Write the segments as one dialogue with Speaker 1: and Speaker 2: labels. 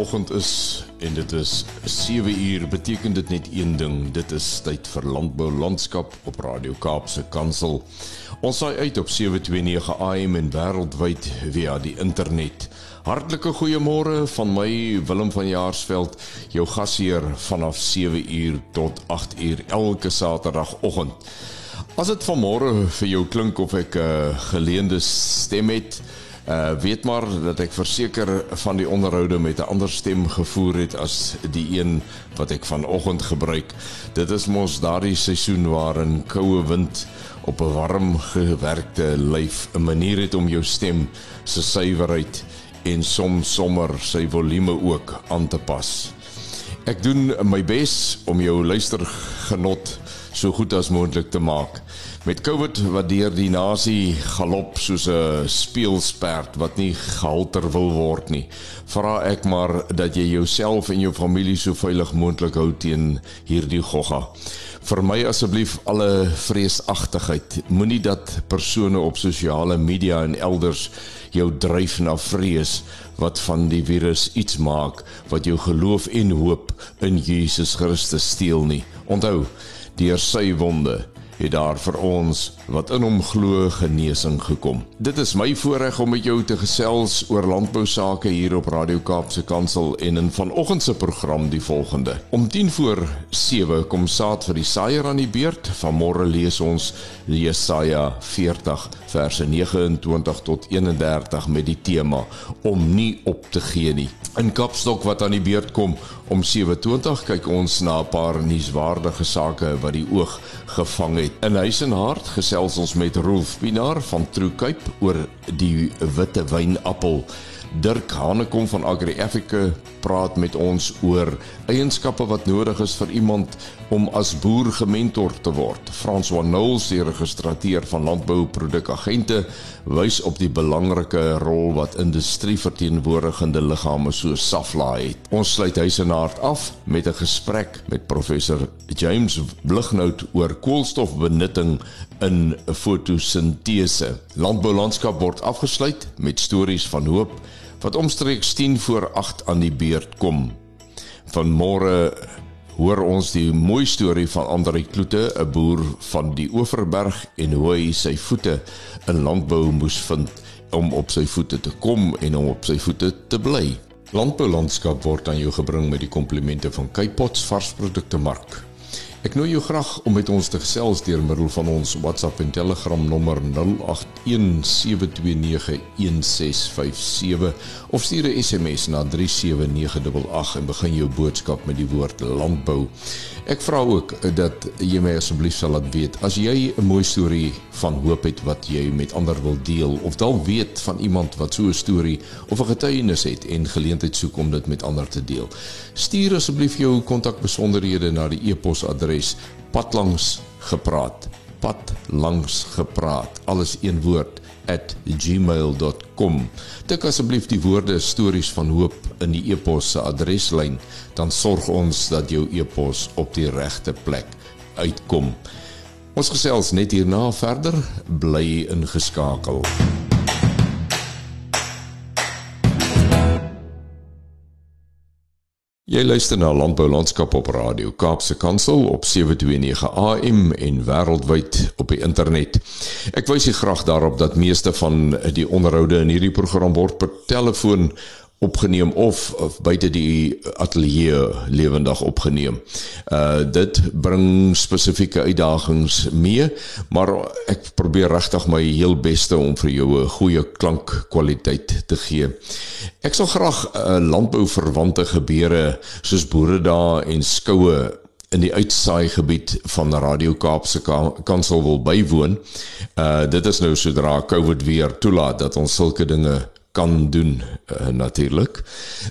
Speaker 1: Saterdagoggend is en dit is 7 uur, beteken dit net een ding. Dit is tyd vir landbou landskap op Radio Kaapse Kansel. Ons saai uit op 729 AM en wêreldwyd via die internet. Hartlike goeiemôre van my Willem van Jaarsveld, jou gasheer vanaf 7 uur tot 8 uur elke Saterdagoggend. As dit vanmôre vir jou klink of ek 'n uh, geleende stem het, Uh weet maar dat ek verseker van die onderhoude met 'n ander stem gevoer het as die een wat ek vanoggend gebruik. Dit is mos daardie seisoen waarin koue wind op 'n warm gewerkte lyf 'n manier het om jou stem se suiwerheid en soms sommer sy volume ook aan te pas. Ek doen my bes om jou luistergenot so goed as moontlik te maak. Met COVID wat deur die nasie galop soos 'n speelsperd wat nie gehalter wil word nie, vra ek maar dat jy jouself en jou familie so veilig moontlik hou teen hierdie gogga. Vir my asseblief alle vreesagtigheid. Moenie dat persone op sosiale media en elders jou dryf na vrees wat van die virus iets maak wat jou geloof en hoop in Jesus Christus steel nie. Onthou, deur sy wonde het daar vir ons wat in hom glo genesing gekom. Dit is my voorreg om met jou te gesels oor landbou sake hier op Radio Kaapse Kansel en in vanoggend se program die volgende. Om 10 voor 7 kom saad vir die saaier aan die beurt. Vanmôre lees ons Jesaja 40 verse 29 tot 31 met die tema om nie op te gee nie. In Kapstok wat aan die beurt kom om 7:20 kyk ons na 'n paar nuuswaardige sake wat die oog gevang het. In huis en hart gesels ons met Rolf Pinaar van True Cape oor die witte wynappel. Dirk Hanekom van Agri Africa praat met ons oor eienskappe wat nodig is vir iemand om as boer gementor te word. François Knowles, die registreer van landbouprodukagente, wys op die belangrike rol wat industrie verteenwoordigende liggame so Safla het. Ons sluit huis en hart af met 'n gesprek met professor James Blighnout oor koolstofbenutting in fotosintese. Landboulandskap word afgesluit met stories van hoop wat omstreeks 10 voor 8 aan die beurt kom. Vanmôre hoor ons die mooi storie van Andrei Kloete, 'n boer van die Oeverberg en hoe hy sy voete in landbou moes vind om op sy voete te kom en om op sy voete te bly. Landboulandskap word aan jou gebring met die komplimente van Kypots varsprodukte mark. Ek nooi jou graag om met ons te gesels deur middel van ons WhatsApp en Telegram nommer 0817291657 of stuur 'n SMS na 37988 en begin jou boodskap met die woord landbou. Ek vra ook dat jy my asseblief sal laat weet as jy 'n mooi storie van hoop het wat jy met ander wil deel of dalk weet van iemand wat so 'n storie of 'n getuienis het en geleentheid soek om dit met ander te deel. Stuur asseblief jou kontakbesonderhede na die e-posadres padlangsgepraat padlangsgepraat alles een woord @gmail.com. Tik asseblief die woorde stories van hoop in die e-pos se adreslyn, dan sorg ons dat jou e-pos op die regte plek uitkom. Ons gesels net hierna verder, bly ingeskakel. Jy luister na Landbou Landskap op Radio Kaapse Kansel op 729 AM en wêreldwyd op die internet. Ek wys u graag daarop dat meeste van die onderhoude in hierdie program word per telefoon opgeneem of, of buite die ateljee lewendig opgeneem. Uh dit bring spesifieke uitdagings mee, maar ek probeer regtig my heel beste om vir jou 'n goeie klankkwaliteit te gee. Ek sal graag 'n uh, landbouverwante gebeure soos boeredae en skoue in die uitsaai gebied van Radio Kaapse Kansel wil bywoon. Uh dit is nou sodra COVID weer toelaat dat ons sulke dinge kan doen uh, natuurlik.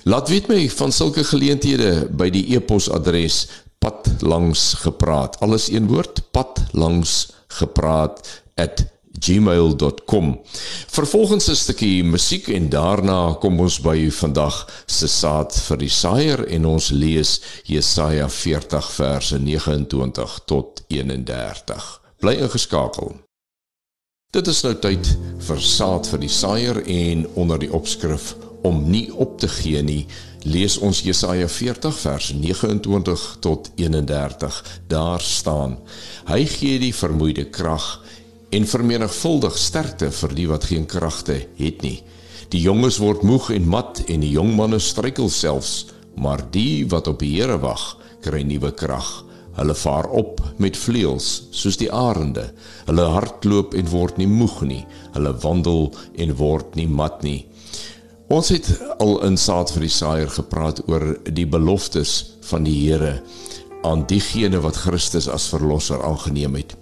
Speaker 1: Laat weet my van sulke geleenthede by die e-posadres pad langs gepraat. Alles een woord pad langs gepraat gmail.com. Vervolgens 'n stukkie musiek en daarna kom ons by vandag se saad vir die saaier en ons lees Jesaja 40 verse 29 tot 31. Bly ingeskakel. Dit is nou tyd vir saad vir die saaier en onder die opskrif om nie op te gee nie, lees ons Jesaja 40 vers 29 tot 31. Daar staan: Hy gee die vermoeide krag en vermenigvuldig sterkte vir die wat geen kragte het nie. Die jonges word moeg en mat en die jong manne struikel selfs, maar die wat op die Here wag, kry nuwe krag. Hulle vaar op met vleuels soos die arende. Hulle hardloop en word nie moeg nie. Hulle wandel en word nie mat nie. Ons het al in saad vir die saaier gepraat oor die beloftes van die Here aan diegene wat Christus as verlosser aangeneem het.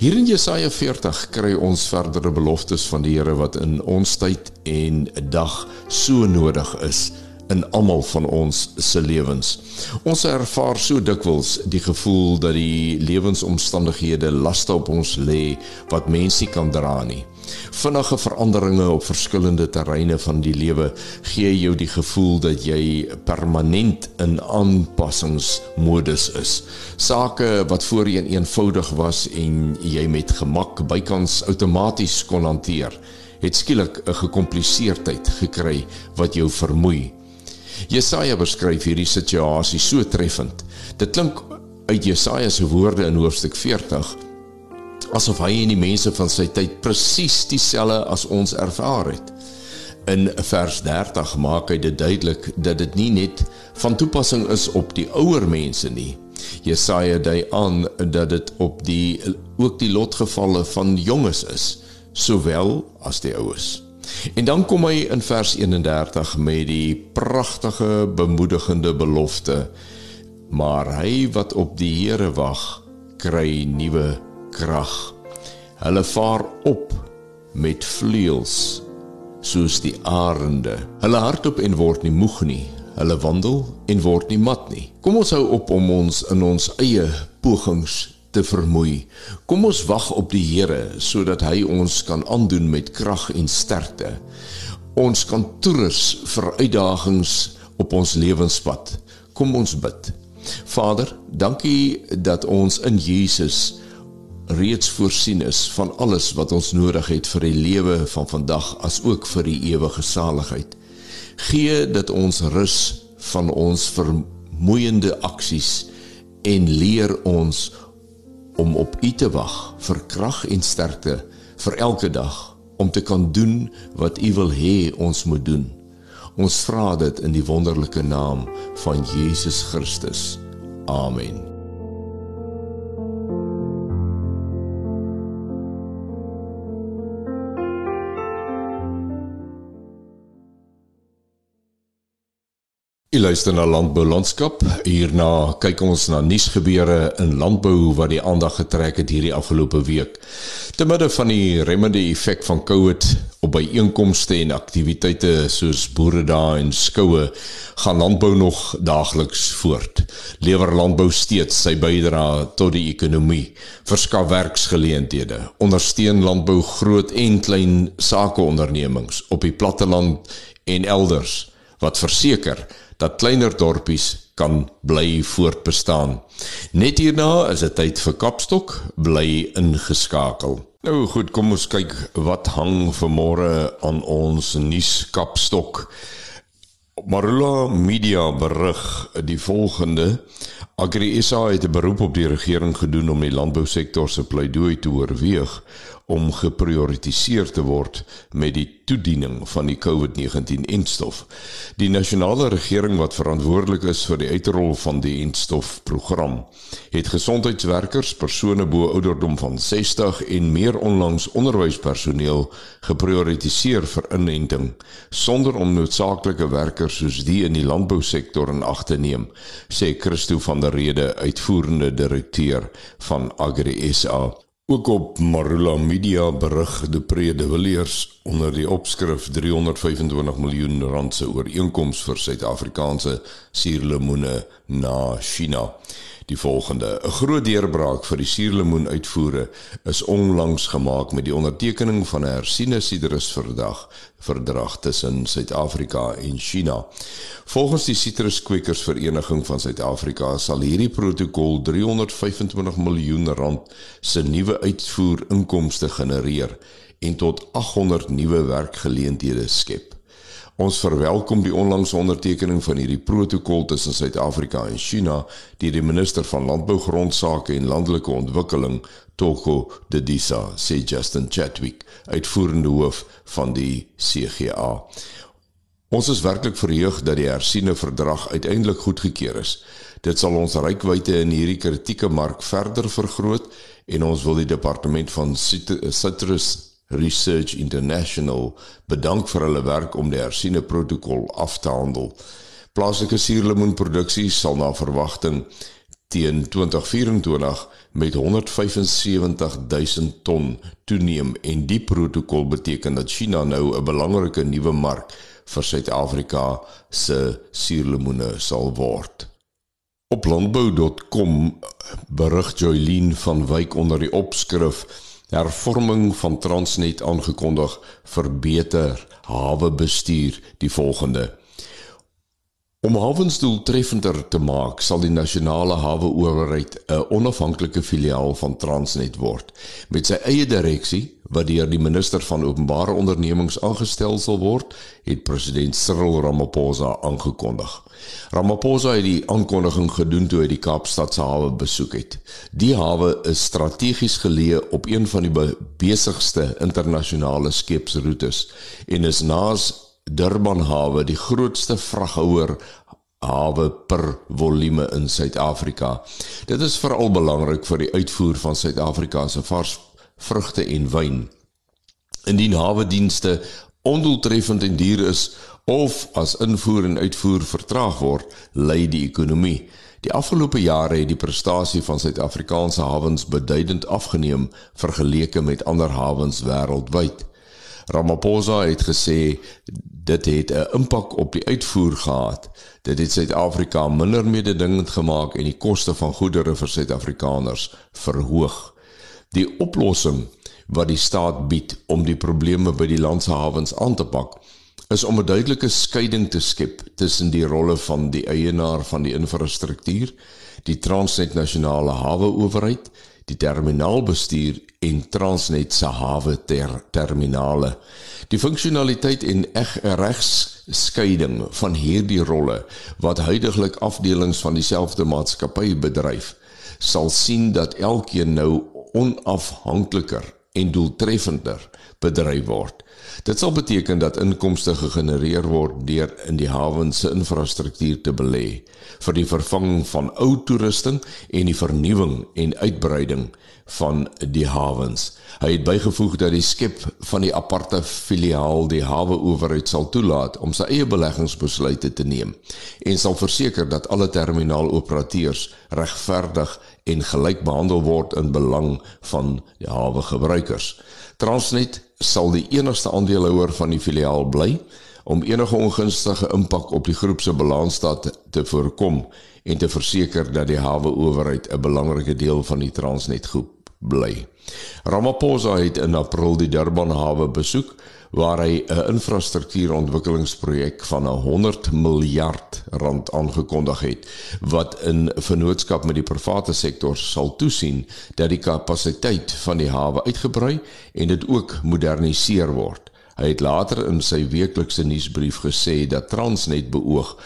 Speaker 1: Hier in Jesaja 40 kry ons verdere beloftes van die Here wat in ons tyd en dag so nodig is in almal van ons se lewens. Ons ervaar so dikwels die gevoel dat die lewensomstandighede laste op ons lê wat mense nie kan dra nie. Vinnige veranderinge op verskillende terreine van die lewe gee jou die gevoel dat jy permanent in aanpassingsmodus is. Sake wat voorheen eenvoudig was en jy met gemak bykans outomaties kon hanteer, het skielik 'n gekompliseerdheid gekry wat jou vermoei. Jesaja beskryf hierdie situasie so treffend. Dit klink uit Jesaja se woorde in hoofstuk 40 asof hy en die mense van sy tyd presies dieselfde as ons ervaar het. In vers 30 maak hy dit duidelik dat dit nie net van toepassing is op die ouer mense nie. Jesaja dui aan dat dit op die ook die lotgevalle van jonges is, sowel as die oues. En dan kom hy in vers 31 met die pragtige bemoedigende belofte: Maar hy wat op die Here wag, kry nuwe krag. Hulle vaar op met vleuels soos die arende. Hulle hardop en word nie moeg nie. Hulle wandel en word nie mat nie. Kom ons hou op om ons in ons eie pogings te vermoei. Kom ons wag op die Here sodat hy ons kan aandoen met krag en sterkte. Ons kan toerus vir uitdagings op ons lewenspad. Kom ons bid. Vader, dankie dat ons in Jesus reeds voorsien is van alles wat ons nodig het vir die lewe van vandag as ook vir die ewige saligheid. Gee dat ons rus van ons vermoeiende aksies en leer ons om op U te wag vir krag en sterkte vir elke dag om te kan doen wat U wil hê ons moet doen. Ons vra dit in die wonderlike naam van Jesus Christus. Amen. Jy luister na Landbou Landskap. Hierna kyk ons na nuusgebeure in landbou wat die aandag getrek het hierdie afgelope week. Te midde van die remmende effek van COVID op byeenkomste en aktiwiteite soos boeredae en skoue, gaan landbou nog daagliks voort. Lewer landbou steeds sy bydrae tot die ekonomie, verskaf werksgeleenthede, ondersteun landbou groot en klein sakeondernemings op die platteland en elders wat verseker dat kleiner dorpies kan bly voortbestaan. Net hierna is dit tyd vir Kapstok bly ingeskakel. Nou goed, kom ons kyk wat hang vanmôre aan ons nuus Kapstok. Marula Media berig die volgende: Agri SA het 'n beroep op die regering gedoen om die landbousektor se pleidooi te oorweeg om geprioritiseer te word met die toediening van die COVID-19-enstof. Die nasionale regering wat verantwoordelik is vir die uitrol van die enstofprogram, het gesondheidswerkers, persone bo ouderdom van 60 en meer onlangs onderwyspersoneel geprioritiseer vir inenting sonder om noodsaaklike werkers soos die in die landbousektor in ag te neem, sê Christo van der Rede, uitvoerende direkteur van Agri SA. Ook op Marula Media berig die Prede Villiers onder die opskrif 325 miljoen rand se ooreenkoms vir Suid-Afrikaanse suurlemoene na China. Die volgende: 'n Groot deurbraak vir die suurlemoen uitvoere is onlangs gemaak met die ondertekening van 'n hersiene sitrusverdrag verdrag tussen Suid-Afrika en China. Volgens die Sitruskwekersvereniging van Suid-Afrika sal hierdie protokol 325 miljoen rand se nuwe uitvoerinkomste genereer en tot 800 nuwe werkgeleenthede skep. Ons verwelkom die onlangse ondertekening van hierdie protokol tussen Suid-Afrika en China deur die minister van Landbou, Grondsake en Landelike Ontwikkeling, Toko Dedisa, sê Justin Chatwick, uitvoerende hoof van die CGA. Ons is werklik verheug dat die hersiene verdrag uiteindelik goedgekeur is. Dit sal ons rykwyte in hierdie kritieke mark verder vergroot en ons wil die departement van Citrus Research International bedank vir hulle werk om die hersiene protokol af te handel. Plaaslike suurlemoenproduksie sal na verwagting teen 2024 met 175000 ton toeneem en die protokol beteken dat China nou 'n belangrike nuwe mark vir Suid-Afrika se suurlemoene sal word. Op landbou.com berig Joylene van Wyk onder die opskrif hervorming van Transnet aangekondig vir beter hawe bestuur die volgende Om hawens doeltreffender te maak, sal die nasionale hawe owerheid 'n onafhanklike filiaal van Transnet word met sy eie direksie wat deur die minister van openbare ondernemings aangestel sal word, het president Cyril Ramaphosa aangekondig. Ramaphosa het die aankondiging gedoen toe hy die Kaapstad se hawe besoek het. Die hawe is strategies geleë op een van die besigste internasionale skeepsroetes en is naas Durban hawe die grootste vraghouer hawe per volume in Suid-Afrika. Dit is veral belangrik vir die uitvoer van Suid-Afrika se vars vrugte en wyn. Indien hawe dienste ondoeltreffend en duur is of as invoer en uitvoer vertraag word, lei die ekonomie. Die afgelope jare het die prestasie van Suid-Afrikaanse hawens beduidend afgeneem vergeleke met ander hawens wêreldwyd. Ramaphosa het gesê dit het 'n impak op die uitvoer gehad. Dit het Suid-Afrika minder mededingend gemaak en die koste van goedere vir Suid-Afrikaners verhoog. Die oplossing wat die staat bied om die probleme by die land se hawens aan te pak, is om 'n duidelike skeiding te skep tussen die rolle van die eienaar van die infrastruktuur, die Transnet Nasionale Hawe Owerheid, die terminaalbestuur en Transnet se hawe ter terminale. Die funksionaliteit en eg regsscheiding van hierdie rolle wat huidigelik afdelings van dieselfde maatskappy bedryf, sal sien dat elkeen nou onafhankliker en doeltreffender bedryf word. Dit sal beteken dat inkomste gegenereer word deur in die hawens se infrastruktuur te belê vir die vervanging van ou toerusting en die vernuwing en uitbreiding van die hawens. Hy het bygevoeg dat die skep van die aparte filiaal die hawe owerheid sal toelaat om sy eie beleggingsbesluite te neem en sal verseker dat alle terminaaloperateurs regverdig en gelyk behandel word in belang van die hawe gebruikers. Transnet sal die enigste aandeelhouer van die filiaal bly om enige ongunstige impak op die groep se balansstaat te voorkom en te verseker dat die hawe owerheid 'n belangrike deel van die Transnet groep bly. Ramaphosa het in April die Durban hawe besoek waar hy 'n infrastruktuurontwikkelingsprojek van 100 miljard rand aangekondig het wat in vennootskap met die private sektor sal toesien dat die kapasiteit van die hawe uitgebrei en dit ook moderniseer word. Hy het later in sy weeklikse nuusbrief gesê dat Transnet beoog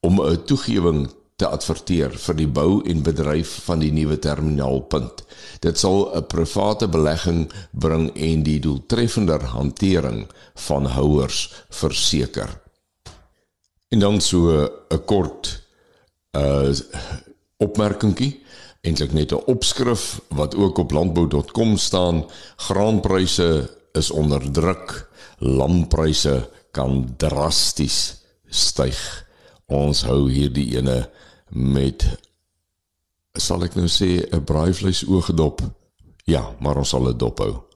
Speaker 1: om 'n toegewing te adverteer vir die bou en bedryf van die nuwe terminaalpunt. Dit sal 'n private belegging bring en die doeltreffender hantering van houers verseker. En dan so 'n kort uh opmerkingie, eintlik net 'n opskrif wat ook op landbou.com staan. Graanpryse is onder druk. Lampryse kan drasties styg. Ons hou hierdie ene met sal ek nou sê 'n braaivleis oogdop. Ja, maar ons sal dit dophou.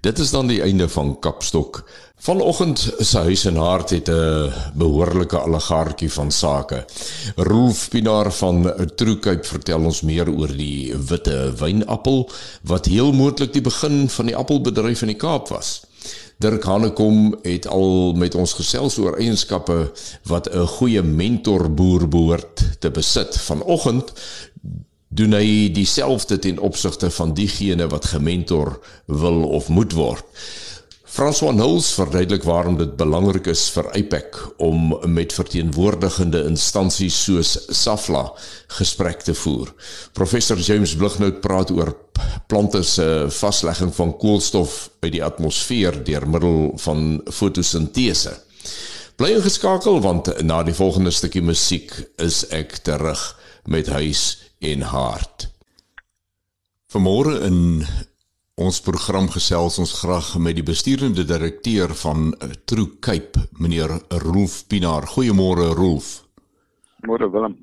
Speaker 1: Dit is dan die einde van Kapstok. Vanoggend se huis en hart het 'n behoorlike allegaartjie van sake. Rolf Pinaar van Troekyp vertel ons meer oor die witte wynappel wat heel moontlik die begin van die appelbedryf in die Kaap was. Dirk Hanekom het al met ons gesels oor eienskappe wat 'n goeie mentorboer behoort te besit. Vanoggend doen hy dieselfde ten opsigte van diegene wat gementor wil of moet word. François Knowles verduidelik waarom dit belangrik is vir IPAC om met verteenwoordigende instansies soos SAFLA gesprek te voer. Professor James Blighnout praat oor plante se vaslegging van koolstof uit die atmosfeer deur middel van fotosintese. Bly ingeskakel want na die volgende stukkie musiek is ek terug met huis en hart. Vanmôre in ons program gesels ons graag met die besturende direkteur van eh, True Cape, meneer Rolf Pinaar. Goeiemôre Rolf.
Speaker 2: Môre Willem.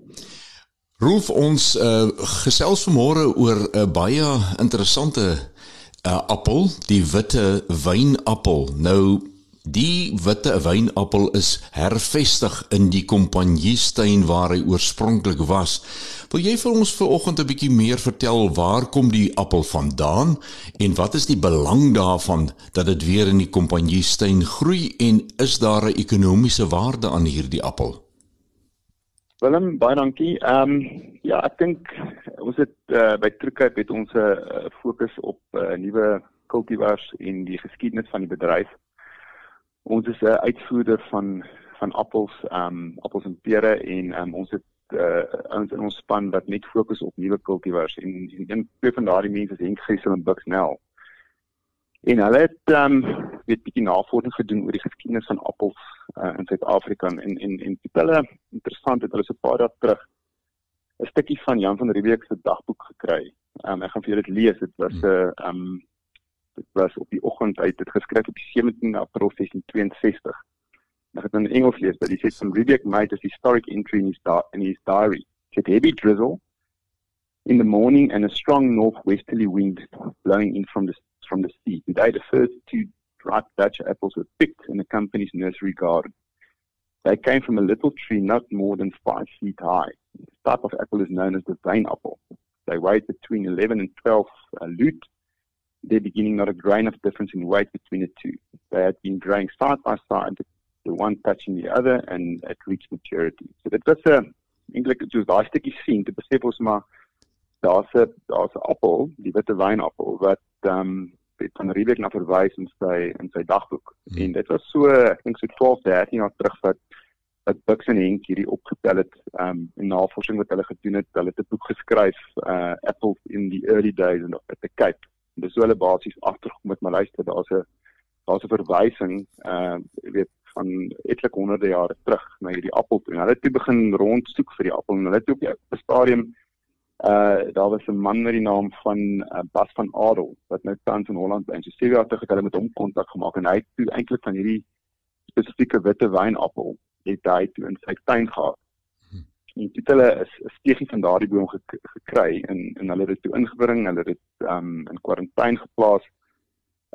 Speaker 1: Rolf ons uh, gesels vanmôre oor 'n uh, baie interessante uh, appel, die witte wynappel. Nou Die witte wynappel is hervestig in die kompanjiestuin waar hy oorspronklik was. Wil jy vir ons vanoggend 'n bietjie meer vertel waar kom die appel vandaan en wat is die belang daarvan dat dit weer in die kompanjiestuin groei en is daar 'n ekonomiese waarde aan hierdie appel?
Speaker 2: Willem, baie dankie. Ehm um, ja, ek dink ons het uh, by Truekyp het ons 'n uh, fokus op uh, nuwe kultivars en die geskiedenis van die bedryf. Ons is 'n uitvoerder van van appels, ehm um, appels en pere en ehm um, ons het uh ons in ons span wat net fokus op nuwe kultivars en en een twee van daardie mense is Henk Gessel en Buxnell. En hulle het ehm um, weet bietjie navorsing gedoen oor die geskiedenis van appels uh, in Suid-Afrika en en en hulle interessant het hulle so 'n paar dae terug 'n stukkie van Jan van Riebeeck se dagboek gekry. Ehm um, ek gaan vir julle dit lees. Dit was 'n uh, ehm um, dit was op die oggend uit dit geskryf op 17 April 1662. Nou het in Engels lees, but he said some Riddick made a historic entry in his, in his diary. Said heavy drizzle in the morning and a strong northwesterly wind blowing in from the from the sea. Today the first two ripe Dutch apples were picked in the company's nursery garden. They came from a little tree not more than five feet high. This type of apple is known as the vine apple. They weighed between 11 and 12 uh, lute there beginning not a grain of difference in weight between the two. They had been growing side by side, the one touching the other, and it reached maturity. So dit was 'n eintlik soos daai stukkie sien te besef ons maar daar's 'n daar's 'n appel, die witte wynappel wat ehm um, het van Riebeek na verwys in sy in sy dagboek. Hmm. En dit was so ek dink so 12, 13 jaar terug wat dat Bux en Henk hierdie opgetel het ehm um, in navorsing wat hulle gedoen het. Hulle het 'n boek geskryf uh Apples in the Early Days in the Cape En dis hoe hulle basies agtergekom het, maar luister, daar's 'n daar's 'n verwysing uh jy weet van etlike honderde jare terug na hierdie appel toe. Hulle het toe begin rondsoek vir die appel en hulle het op 'n stadium uh daar was 'n man met die naam van uh, Bas van Adel wat nou tans in Holland bly. So sewe jaar terug het hulle met hom kontak gemaak en hy het toe eintlik van hierdie spesifieke witte wynappel het hy toe in sy tuin gehad en dit hulle is 'n steegie van daardie boom gek gekry en en hulle het dit toe ingebring, hulle het dit um in kwarantyne geplaas.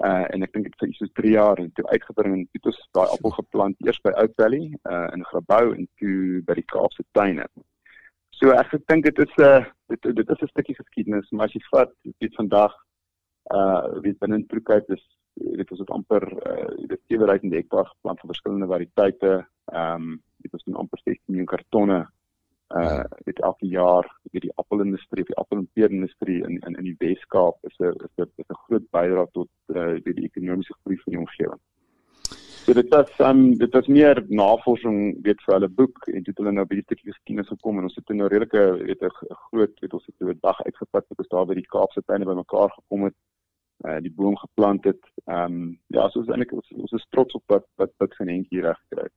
Speaker 2: Uh en ek dink dit vir so 3 jaar en toe uitgebring en dit is daai appel geplant eers by Oak Valley uh in Grabouw en toe by die Kaapse tuine. So ek dink dit is 'n uh, dit dit is 'n stukkie geskiedenis, maar as jy vat dit vandag uh weet binne in Troekyp is dit is dit amper uh dit 7000 hektaar geplant van verskillende variëteite. Um dit is 'n amper 16 miljoen kartonne uh dit elke jaar vir die appelindustrie, die appel en peerindustrie in in in die Wes-Kaap is 'n is dit is 'n groot bydrae tot uh die, die ekonomiese groei van die omgewing. So dit is um dit is meer navorsing weet vir hulle boek en dit hulle nou by die stukkie geskiedenis gekom en ons het nou redelike weet 'n groot weet ons het 'n dag uitgepat wat ons daar by die Kaapse tuine bymekaar gekom het uh die boom geplant het. Um ja, so is eintlik ons, ons is trots op wat wat wat hier reg gekry het.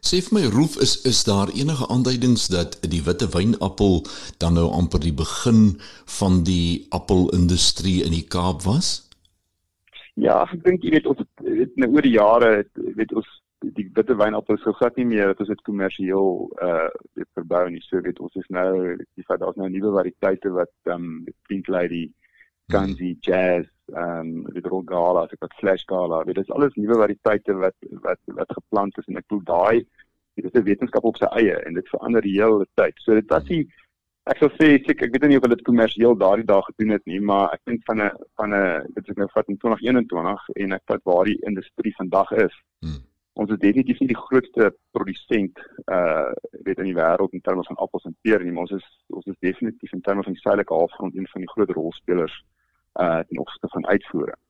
Speaker 1: Sê vir my Roef is is daar enige aanduidings dat die witte wynappel dan nou amper die begin van die appelindustrie in die Kaap was?
Speaker 2: Ja, ek dink jy weet ons weet nou oor die jare weet ons die witte wynappel so glad nie meer dat ons dit kommersieel uh weet verbou nie. So weet ons is nou die feit daar's nou nuwe variëteite wat um, Pink Lady, Ganzi, hmm. Jazz ehm um, die rol gala, ek het flash gala. Dit is alles nuwe variëteite wat wat wat geplant is en ek glo daai dit is 'n wetenskap op sy eie en dit verander die hele tyd. So dit was die ek sou sê ek, ek weet nie of hulle dit kommersieel daardie dag gedoen het nie, maar ek dink van 'n van 'n dit is nou vat in 2021 en ek vat waar die industrie vandag is. Hmm. Ons is definitief nie die grootste produsent uh weet in die wêreld in terme van appels en pere nie, maar ons is ons is definitief in terme van die suidelike halfrond een van die groot rolspelers uh ten opsigte van uitvoering.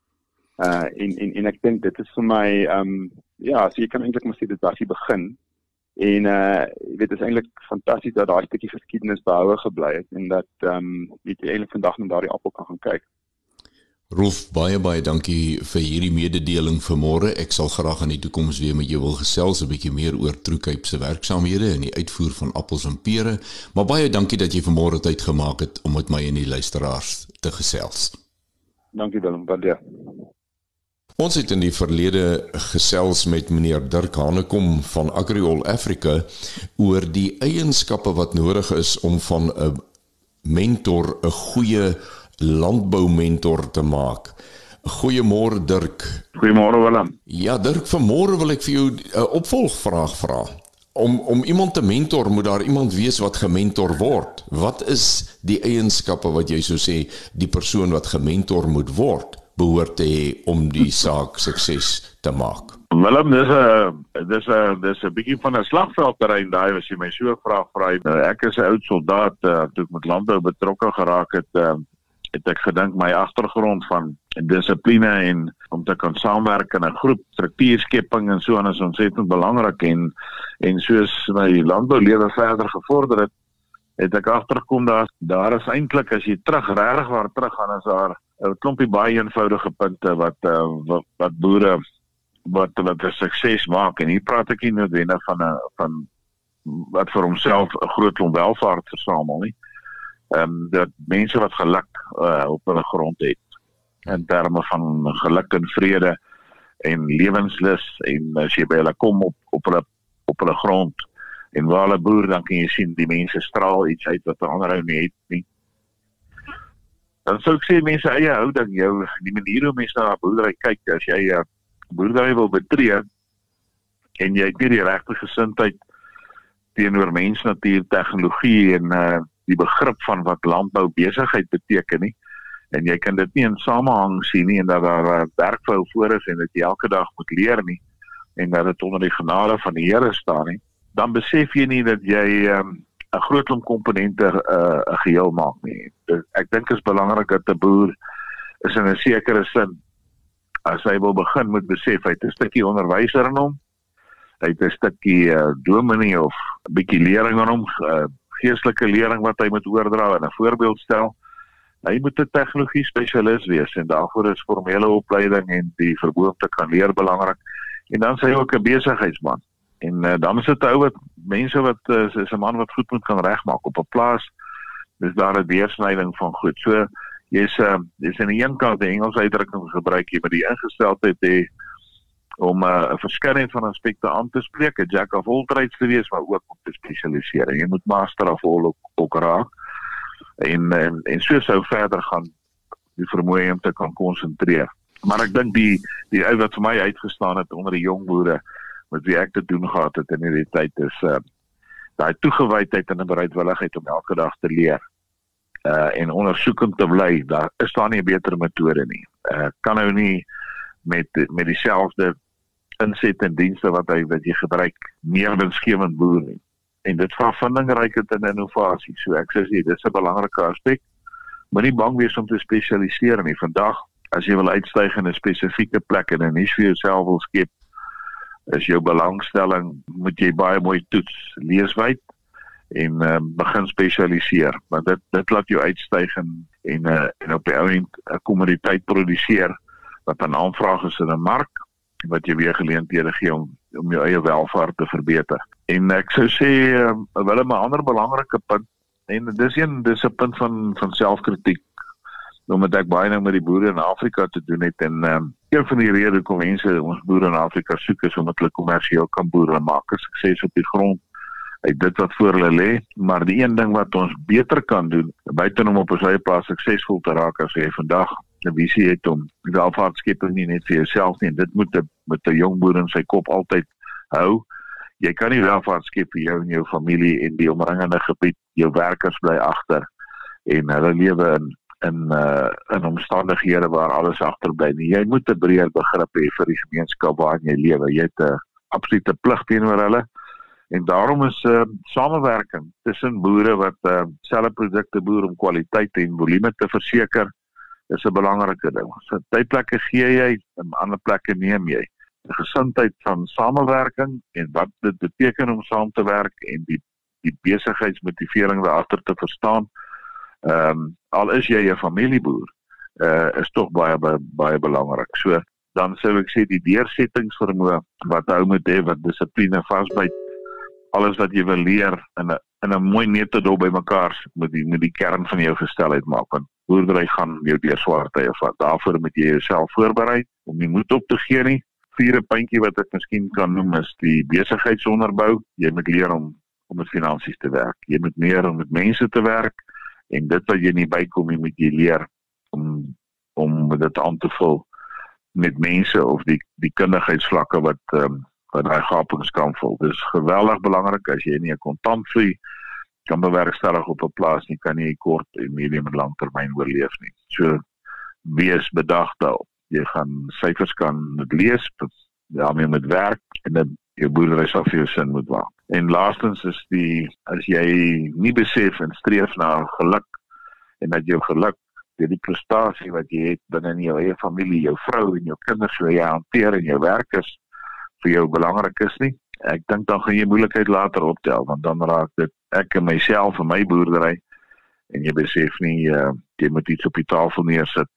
Speaker 2: Uh en en en ek dink dit is vir my ehm um, ja, so jy kan eintlik maar sê dit was die begin. En uh jy weet dit is eintlik fantasties dat daai stukkie geskiedenis behoue gebly het en dat ehm um, weet jy eintlik vandag net daardie appel kan gaan kyk.
Speaker 1: Rolf baie baie dankie vir hierdie mededeling vanmôre. Ek sal graag in die toekoms weer met jou wil gesels 'n bietjie meer oor Troekyp se werksamehede en die uitvoer van appels en pere. Maar baie dankie dat jy vanmôre tyd gemaak het om met my en die luisteraars te gesels.
Speaker 2: Dankie Willem, baie.
Speaker 1: Ons het in die verlede gesels met meneer Dirk Hanekom van Agriol Africa oor die eienskappe wat nodig is om van 'n mentor 'n goeie landboumentor te maak. Goeiemôre Dirk.
Speaker 3: Goeiemôre Willem.
Speaker 1: Ja Dirk, vanmôre wil ek vir jou 'n opvolgvraag vra om om iemand te mentor moet daar iemand wees wat gementor word. Wat is die eienskappe wat jy sou sê die persoon wat gementor moet word behoort te hê om die saak sukses te maak?
Speaker 3: Willem, dis 'n dis 'n dis 'n bietjie van 'n slagveldterrein daai as jy my so vra vra. Ek is 'n oud soldaat uh, toe ek met landbou betrokke geraak het. Uh, het ek gedink my agtergrond van dissipline en om te kan saamwerk in 'n groep struktuurskepping en so aan is ontsettend belangrik en en soos my landboulewe verder gevorder het het ek agtergekom daar daar is eintlik as jy terug regtig waar terug gaan is daar 'n klompie baie eenvoudige punte wat uh, wat, wat boere wat wat 'n sukses maak. En hier praat ek nie noodwendig van 'n van wat vir homself 'n groot klomp welvaart versamel nie ehm um, dat mense wat geluk uh, op hulle grond het in terme van geluk en vrede en lewenslus en as jy by hulle kom op op hulle op hulle grond en waar hulle boer dan kan jy sien die mense straal iets uit wat ander ou nie het nie. Dan sou ek sê mense eie houding jou die manier hoe mense na boerdery kyk as jy 'n uh, boerdery wil betree en jy het nie die regte gesindheid teenoor mens natuur tegnologie en uh die begrip van wat landbou besigheid beteken nie. En jy kan dit nie in samehang sien nie en dat daar uh, werkvou voor is en jy elke dag moet leer nie en dat dit onder die genade van die Here staan nie dan besef jy nie dat jy ehm, 'n um, groot klomp komponente eh, 'n uh, geheel maak nie. Dus ek dink is belangrik dat 'n boer is in 'n sekere sin as hy wil begin moet besef hy het 'n stukkie onderwyser in hom hy het 'n stukkie uh, dominee of 'n bietjie lering aan hom uh, geestelike lering wat hy moet oordra en 'n voorbeeld stel. Hy moet 'n tegnologie spesialis wees en daarvoor is formele opleiding en die verboonte kan leer belangrik. En dan sê hy ook 'n besigheidsman. En uh, dan is dit 'n ou wat mense wat uh, is 'n man wat goed moet kan regmaak op 'n plaas. Dis daar 'n deursnyding van goed. So jy's uh, jy's aan die een kant die Engelse uitdrukking gebruik jy met die ingesteldheid hê om uh, 'n uh, verskeidenheid van aspekte aan te spreek, 'n jack of all trades te wees, maar ook om te spesialiseer. Jy moet master of all ook, ook raak. En, en en so sou verder gaan die vermoë om te kan konsentreer. Maar ek dink die die ou wat vir my uitgestaan het onder die jong boere met wie ek te doen gehad het in hierdie tyd is uh daai toegewydheid en 'n bereidwilligheid om elke dag te leer. Uh en ondersoekend te bly. Daar is daar nie 'n beter metode nie. Uh kan nou nie met met dieselfde inset en dienste wat hy wat jy gebruik meer winsgewend boer nie. En dit vra vindingrykheid en innovasie. So ek sê dit is 'n belangrike aspek. Moenie bang wees om te spesialiseer nie. Vandag as jy wil uitstyg in 'n spesifieke plek en 'n niche vir jouself wil skep, is jou belangstelling moet jy baie mooi toets, lees wyd en uh, begin spesialiseer. Want dit dit laat jou uitstyg en en, uh, en op die ou end 'n kommoditeit produseer wat 'n aanvraag is in 'n mark wat jy weer geleenthede gee om om jou eie welvaart te verbeter. En ek sou sê uh, wel 'n ander belangrike punt en dis een dis 'n punt van van selfkritiek omdat ek baie nou met die boere in Afrika te doen het en um, een van die redes hoekom mense ons boere in Afrika soek is omdat hulle kommersieel kan boere maak, sukses op die grond uit dit wat voor hulle lê, maar die een ding wat ons beter kan doen buite om op ons eie plaas suksesvol te raak as jy vandag 'n visie het om welvaartskepping nie net vir jouself nie, dit moet 'n met 'n jong boer in sy kop altyd hou. Jy kan nie welvaart skep vir jou en jou familie en die omringende gebied, jou werkers bly agter en hulle lewe in in uh in omstandighede waar alles agterbly. Jy moet 'n breër begrip hê vir die gemeenskap waarin jy lewe. Jy het 'n absolute plig teenoor hulle. En daarom is 'n uh, samewerking tussen boere wat uh selfe produkte boer om kwaliteit en volume te verseker is 'n belangrike ding. So tydplekke gee jy, en ander plekke neem jy. Die gesindheid van samewerking en wat dit beteken om saam te werk en die die besigheidsmotivering daaragter te verstaan. Ehm um, al is jy 'n familieboer, uh is tog baie baie belangrik. So dan sou ek sê die deursettingsvermoë wat hou moet hê wat dissipline vasbyt alles wat jy wil leer in 'n in 'n mooi netedop bymekaar met die met die kern van jou gesteldheid maak want boerdery gaan jou deur swaar tye vat. Daarvoor moet jy jouself voorberei om nie moed op te gee nie. Vierde puntjie wat ek miskien kan noem is die besigheidsonderbou. Jy moet leer om om met finansies te werk. Jy moet meer om met mense te werk en dit wat jy nie bykom nie, moet jy leer om om dit aan te vul met mense of die die kundigheidsvlakke wat ehm um, wat daai gapings kan vul. Dis geweldig belangrik as jy nie 'n kontantvloei kan bewerkstellig op 'n plaas nie, kan jy kort en medium en langtermyn oorleef nie. So wees bedag daarop. Jy gaan syfers kan lees, daarmee met werk en dan jou boerdery sal vir jou sin moet maak. En laastens is die as jy nie besef en streef na geluk en dat jou geluk deur die prestasie wat jy het binne in jou eie familie, jou vrou en jou kinders hoe jy hanteer en jou werkers vir jou belangrik is nie. Ek dink dan gaan jy moeilikheid later optel want dan raak dit ek en myself en my boerdery en jy besef nie uh, jy moet iets op die tafel neersit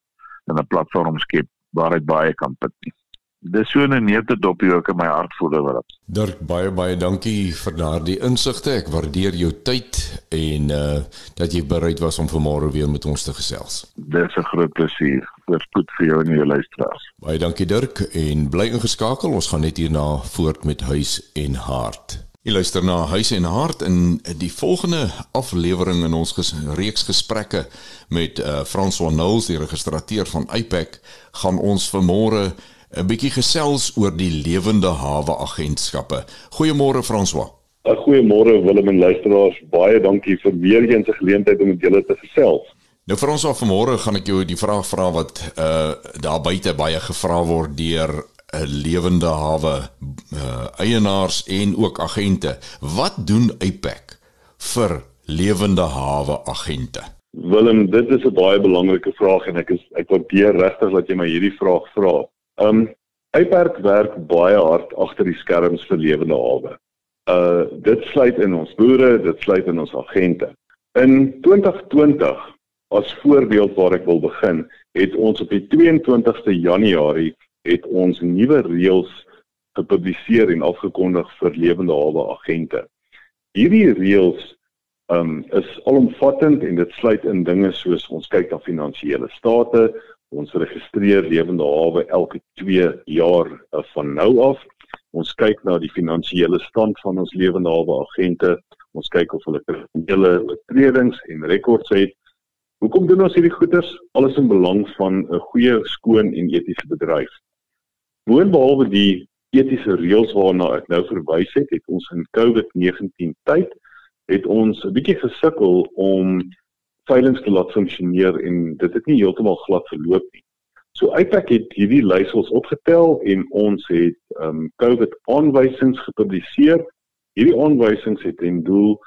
Speaker 3: en 'n platform skep waar dit baie kan put nie dis so 'n neete dopie ook in my hart voel oor dit.
Speaker 1: Dirk baie baie dankie vir daardie insigte. Ek waardeer jou tyd en uh dat jy bereid was om vanmôre weer met ons te gesels.
Speaker 3: Dis 'n groot plesier. Voorspoed vir jou en jou luisteraars.
Speaker 1: Baie dankie Dirk en bly ingeskakel. Ons gaan net hierna voort met huis en hart. Jy luister na Huis en Hart in die volgende aflewering in ons ges reeks gesprekke met uh François Knowles, die registrateur van IPAC, gaan ons vanmôre 'n bietjie gesels oor die lewende hawe agentskappe. Goeiemôre François.
Speaker 4: Goeiemôre Willem en luisteraars. Baie dankie vir weer eens 'n geleentheid om met julle te gesels.
Speaker 1: Nou François, vanmôre gaan ek jou die vraag vra wat uh daar buite baie gevra word deur 'n uh, lewende hawe uh eienaars en ook agente. Wat doen APAC vir lewende hawe agente?
Speaker 4: Willem, dit is 'n baie belangrike vraag en ek is ek waardeer regtig dat jy my hierdie vraag vra. Ehm um, Eipark werk baie hard agter die skerms vir lewende hawe. Uh dit sluit in ons boere, dit sluit in ons agente. In 2020 as voorbeeld waar ek wil begin, het ons op die 22ste Januarie het ons nuwe reëls gepubliseer en afgekondig vir lewende hawe agente. Hierdie reëls um is alomvattend en dit sluit in dinge soos ons kyk na finansiële state, Ons registreer lewende hawe elke 2 jaar uh, van nou af. Ons kyk na die finansiële stand van ons lewende hawe agente. Ons kyk of hulle kriminele oortredings en rekords het. Hoekom doen ons hierdie goeders? Alles in belang van 'n goeie, skoon en etiese bedryf. Boonbehalwe die etiese reëls waarna ek nou verwys het, het ons in COVID-19 tyd het ons 'n bietjie gesukkel om veiling te laat funksioneer en dit het nie heeltemal glad verloop nie. So IPAC het hierdie leiersels opgetel en ons het ehm um, COVID aanwysings gepubliseer. Hierdie aanwysings het ten doel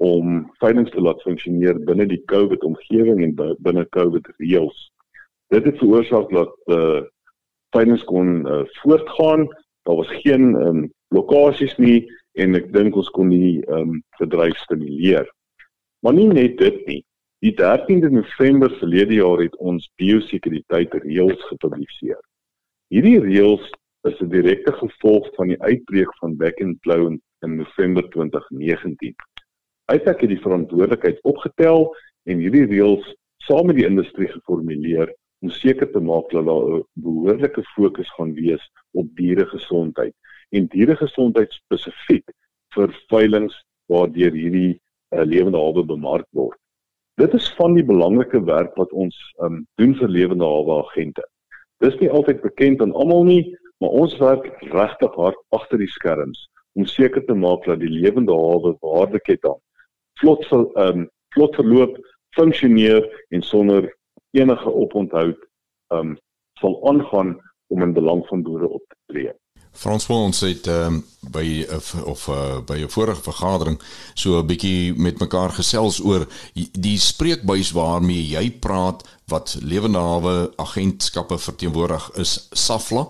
Speaker 4: om veiling te laat funksioneer binne die COVID omgewing en binne COVID reëls. Dit het veroorsaak dat eh uh, veiling kon uh, voortgaan. Daar was geen ehm um, lokasies nie en ek dink ons kon die ehm um, bedryf stimuleer. Maar nie net dit nie. Die 13de November verlede jaar het ons biosekuriteit reëls gepubliseer. Hierdie reëls is 'n direkte gevolg van die uitbreek van back and flow in, November 2019. Uitsak het die verantwoordelikheid opgetel en hierdie reëls saam met die industrie geformuleer om seker te maak dat daar 'n behoorlike fokus gaan wees op dieregesondheid en dieregesondheid spesifiek vir veilinge waardeur hierdie uh, lewende hawe bemark word. Dit is van die belangrike werk wat ons um, doen vir lewende hawe agente. Dis nie altyd bekend aan almal nie, maar ons werk regtig hard agter die skerms om seker te maak dat die lewende hawe waardeketting vlot sal ehm um, vlot verloop, funksioneer en sonder enige oponthoud ehm um, sal aangaan om in belang van boere op te tree.
Speaker 1: Frans van ons het um, by of, of uh, by 'n vorige vergadering so 'n bietjie met mekaar gesels oor die spreekbuis waarmee jy praat wat lewende hawe agentskappe verteenwoordig is Safla.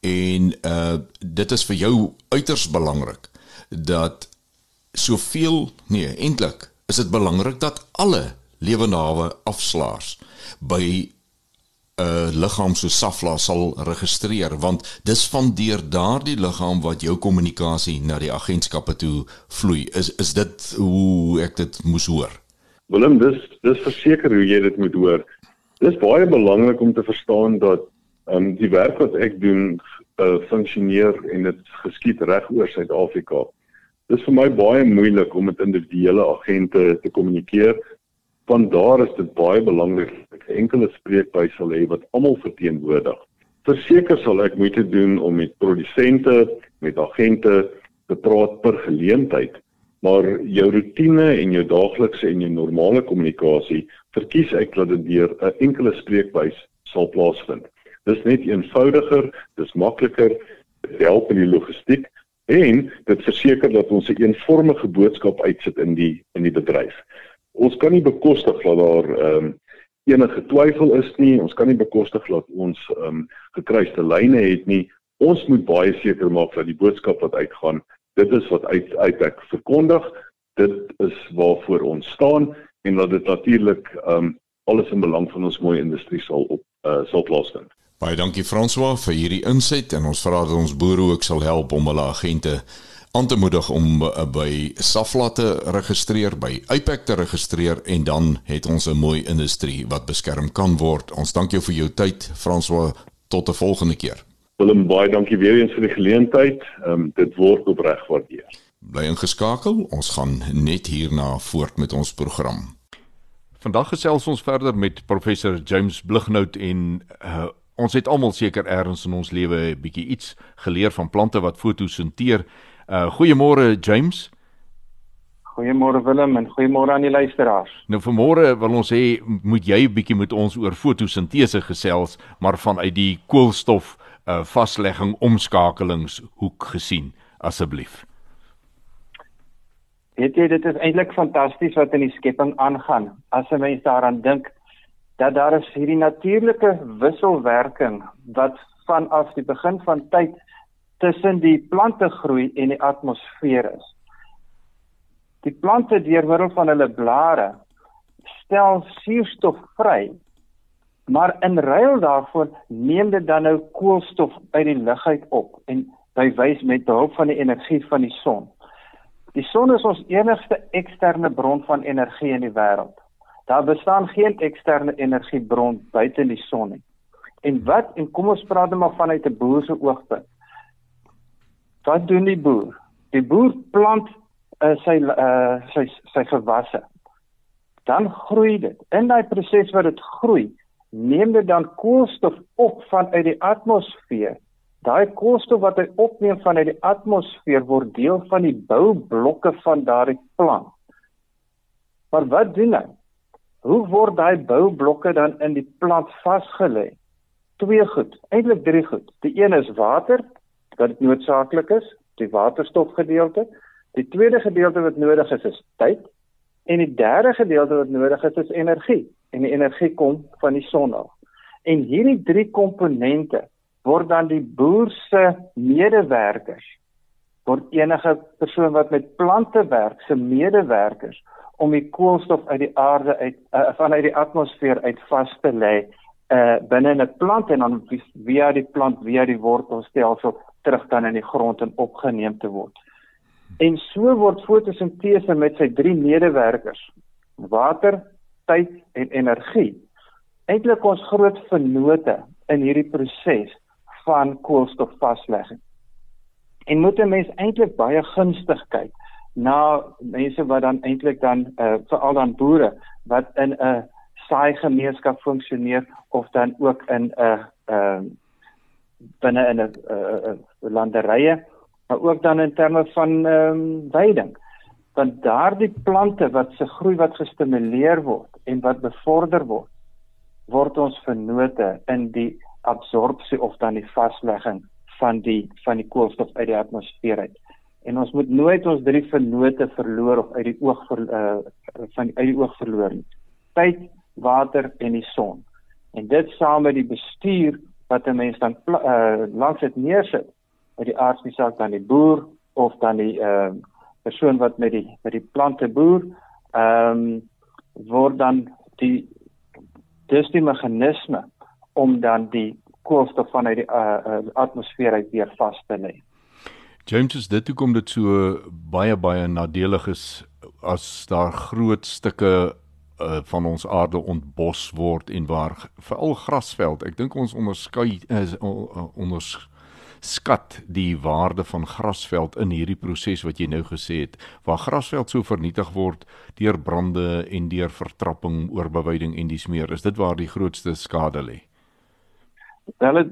Speaker 1: En uh dit is vir jou uiters belangrik dat soveel nee eintlik is dit belangrik dat alle lewende hawe afslaers by uh, liggaam so Safla sal registreer want dis van deur daardie liggaam wat jou kommunikasie na die agentskappe toe vloei is is dit hoe ek dit moes hoor
Speaker 4: Willem dis dis verseker hoe jy dit moet hoor Dis baie belangrik om te verstaan dat ehm um, die werk wat ek doen uh, funksioneer en dit geskied reg oor Suid-Afrika. Dis vir my baie moeilik om met individuele agente te kommunikeer. Van daar is dit baie belangrik 'n enkele spreekbuis sal hê wat almal verteenwoordig. Verseker sal ek moeite doen om met produsente, met agente te praat per geleentheid, maar jou rotine en jou daaglikse en jou normale kommunikasie verkies ek dat dit deur 'n enkele spreekbuis sal plaasvind. Dis net eenvoudiger, dis makliker, dit help in die logistiek en dit verseker dat ons 'n eenvormige boodskap uitsit in die in die bedryf. Ons kan nie bekostig dat daar ehm um, enige twyfel is nie. Ons kan nie bekostig dat ons ehm um, gekruiste lyne het nie. Ons moet baie seker maak dat die boodskap wat uitgaan, dit is wat uit uit ek verkondig. Dit is waarvoor ons staan en dat dit natuurlik ehm um, alles in belang van ons mooi industrie sal op uh, sal plaasvind.
Speaker 1: Baie dankie François vir hierdie inset en ons vra dat ons boere ook sal help om hulle agente aan te moedig om uh, by Safla te registreer, by Ipac te registreer en dan het ons 'n mooi industrie wat beskerm kan word. Ons dank jou vir jou tyd François tot 'n volgende keer.
Speaker 4: Willem baie dankie weer eens vir die geleentheid. Ehm um, dit word opreg waardeer.
Speaker 1: Bly ingeskakel. Ons gaan net hierna voort met ons program.
Speaker 5: Vandag gesels ons verder met professor James Blighnout en uh, ons het almal seker ergens in ons lewe 'n bietjie iets geleer van plante wat fotosinteer. Uh goeiemôre James.
Speaker 6: Goeiemôre Willem en goeiemôre aan die luisteraars.
Speaker 5: Nou vanmôre wil ons hê moet jy 'n bietjie met ons oor fotosintese gesels, maar vanuit die koolstof uh vaslegging omskakelingshoek gesien asseblief.
Speaker 6: Weet jy dit is eintlik fantasties wat in die skepping aangaan as 'n mens daaraan dink dat daar is hierdie natuurlike wisselwerking wat vanaf die begin van tyd tussen die plante groei en die atmosfeer is. Die plante deur middel van hulle blare stel suurstof vry. Maar in ruil daarvoor neem dit dan nou koolstof uit die lug uit op en by wys met behulp van die energie van die son. Die son is ons enigste eksterne bron van energie in die wêreld. Daar bestaan geen eksterne energiebron buite die son nie. En wat en kom ons praat net maar vanuit 'n boer se oogpunt. Wat doen die boer? Die boer plant uh, sy uh, sy sy gewasse. Dan groei dit. In daai proses wat dit groei, neem dit dan koolstof op vanuit die atmosfeer. Daai koolstof wat hy opneem vanuit die atmosfeer word deel van die boublokke van daardie plant. Maar wat doen hy? Hoe word daai boublokke dan in die plant vasgelê? Twee goed, eintlik drie goed. Die een is water wat noodsaaklik is, die waterstofgedeelte. Die tweede gedeelte wat nodig is is tyd en die derde gedeelte wat nodig is is energie en die energie kom van die son af. En hierdie drie komponente word dan die boer se medewerkers word enige persoon wat met plante werk se medewerkers om die koolstof uit die aarde uit uh, vanuit die atmosfeer uit vas te lê uh, binne 'n plant en dan via die plant via die wortelstelsel terug dan in die grond en opgeneem te word. En so word fotosintese met sy drie medewerkers water, tyd en energie eintlik ons groot vennote in hierdie proses van koolstofvaslegging. En moet 'n mens eintlik baie gunstig kyk na mense wat dan eintlik dan uh, veral dan boere wat in 'n uh, saai gemeenskap funksioneer of dan ook in 'n uh, uh, binne in 'n uh, uh, landerye maar ook dan in terme van ehm um, veiding want daardie plante wat se groei wat gestimuleer word en wat bevorder word word ons vennote in die absorpsie of dan die vaslegging van die van die koolstof uit die atmosfeer uit. En ons moet nooit ons drie vennote verloor of uit die oog ver, uh, van uit die oog verloor nie. Tyd, water en die son. En dit saam met die bestuur wat 'n mens dan uh, langs dit neersit, by die aardspesiaal dan die boer of dan die uh, persoon wat met die met die plante boer, ehm um, word dan die dis die meganisme om dan die koolstof vanuit die uh, uh, atmosfeer uit weer vas te lê.
Speaker 5: James, is dit hoekom dit so baie baie nadelig is as daar groot stukke uh, van ons aarde ontbos word en waar veral grasveld. Ek dink ons onderskei is uh, onders skat die waarde van grasveld in hierdie proses wat jy nou gesê het waar grasveld so vernietig word deur brande en deur vertrapping oorbeweiding en dis meer is dit waar die grootste skade lê
Speaker 6: Wel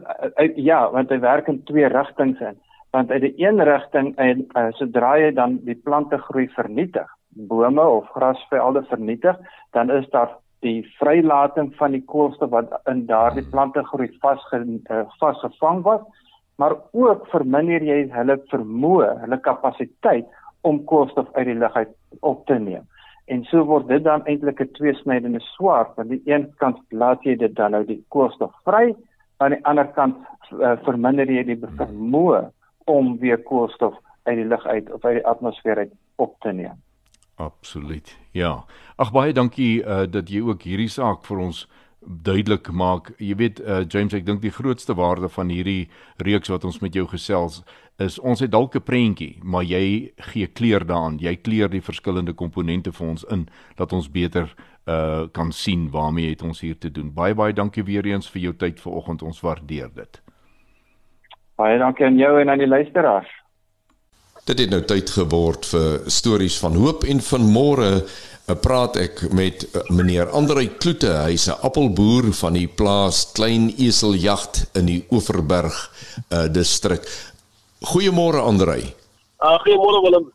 Speaker 6: ja, want hy werk in twee rigtings in. Want uit die een rigting en uh, sodra jy dan die plante groei vernietig, bome of grasvelde vernietig, dan is daar die vrylating van die koolstof wat in daardie plante groei vasge uh, vasgevang word, maar ook verminder jy hulle vermoë, hulle kapasiteit om koolstof uit die lug uit op te neem. En so word dit dan eintlik 'n tweesnydende swaard, want aan die een kant laat jy dit dan nou die koolstof vry aan die ander kant uh, verminder jy die vermoë om weer koolstof uit die lug uit of uit die atmosfeer uit op te neem.
Speaker 5: Absoluut. Ja. Ag baie dankie uh, dat jy ook hierdie saak vir ons duidelik maak. Jy weet uh, James, ek dink die grootste waarde van hierdie reeks wat ons met jou gesels is ons het dalk 'n prentjie, maar jy gee kleur daaraan. Jy kleur die verskillende komponente vir ons in dat ons beter uh kan sien waarmee het ons hier te doen. Baie baie dankie weer eens vir jou tyd vanoggend. Ons waardeer dit.
Speaker 6: Baie dankie aan jou en aan die luisteraars.
Speaker 1: Dit het nou tyd geword vir stories van hoop en van môre uh, praat ek met uh, meneer Andrei Kloete. Hy's 'n appelboer van die plaas Klein Eseljagd in die Oeverberg uh distrik. Goeiemôre Andrei.
Speaker 7: Uh goeiemôre Willem.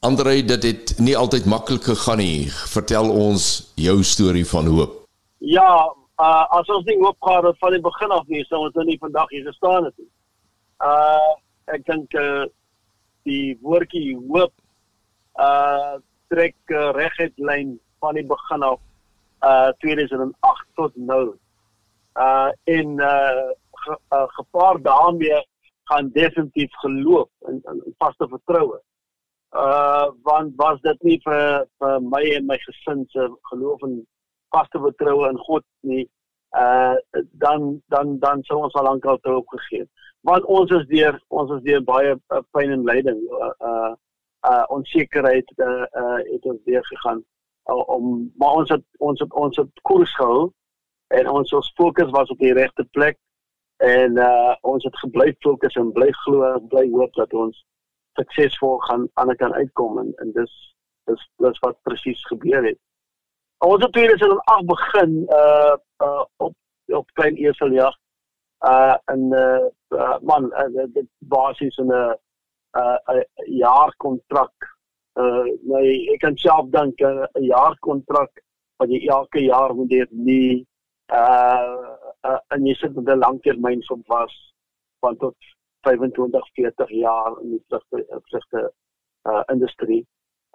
Speaker 1: Andrei, dit het nie altyd maklik gegaan nie. Vertel ons jou storie van hoop.
Speaker 7: Ja, uh, as ons nie hoop gehad het van die begin af nie, sou ons nou nie vandag hier gestaan het nie. Uh ek dink uh die woordjie hoop uh trek uh, reguit lyn van die begin af uh 2008 tot nou. Uh en uh, ge, uh gepaard daarmee gaan definitief geloof en, en vaste vertroue uh want was dit nie vir vir my en my gesin se geloof en vaste vertroue in God nie uh dan dan dan sou ons al lank al toe opgegee want ons is deur ons is deur baie uh, pyn en lyding uh uh, uh onsekerheid uh, uh het ons deur gegaan uh, om maar ons het ons het ons het koers gehou en ons ons fokus was op die regte plek en uh ons het gebly fokus en bly glo bly hoop dat ons suksesvol gaan aan die kan uitkom en en dis dis dis wat presies gebeur het. Ons het tweede sin af begin uh uh op op klein eseljag uh en uh, uh man uh, dit basies 'n 'n uh, 'n jaar kontrak uh nee ek kan self dink 'n uh, jaar kontrak wat jy elke jaar moet hê nie uh, uh en jy sit met 'n langtermyn som was van tot 25 40 jaar in die vlugte vlugte uh industrie.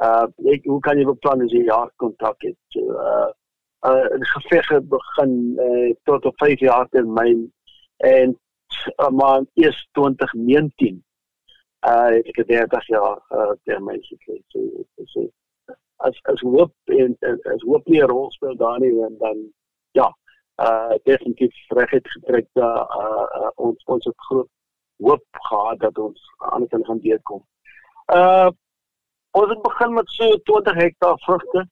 Speaker 7: Uh ek hoe kan jy beplan as jy jaar kontrak het? Uh uh die geveg begin uh, tot op 5 jaar termyn en uh, maar eers 2019 uh ek het 30 jaar uh termyn gekry. So so as as hoop en as hoop nie 'n rol speel daar nie en dan ja uh definitief reg het getrek dat uh, uh ons ons het groot hoop gehad dat ons aan kan gaan deurkom. Uh ons het begin met so 20 hektaar vrugte.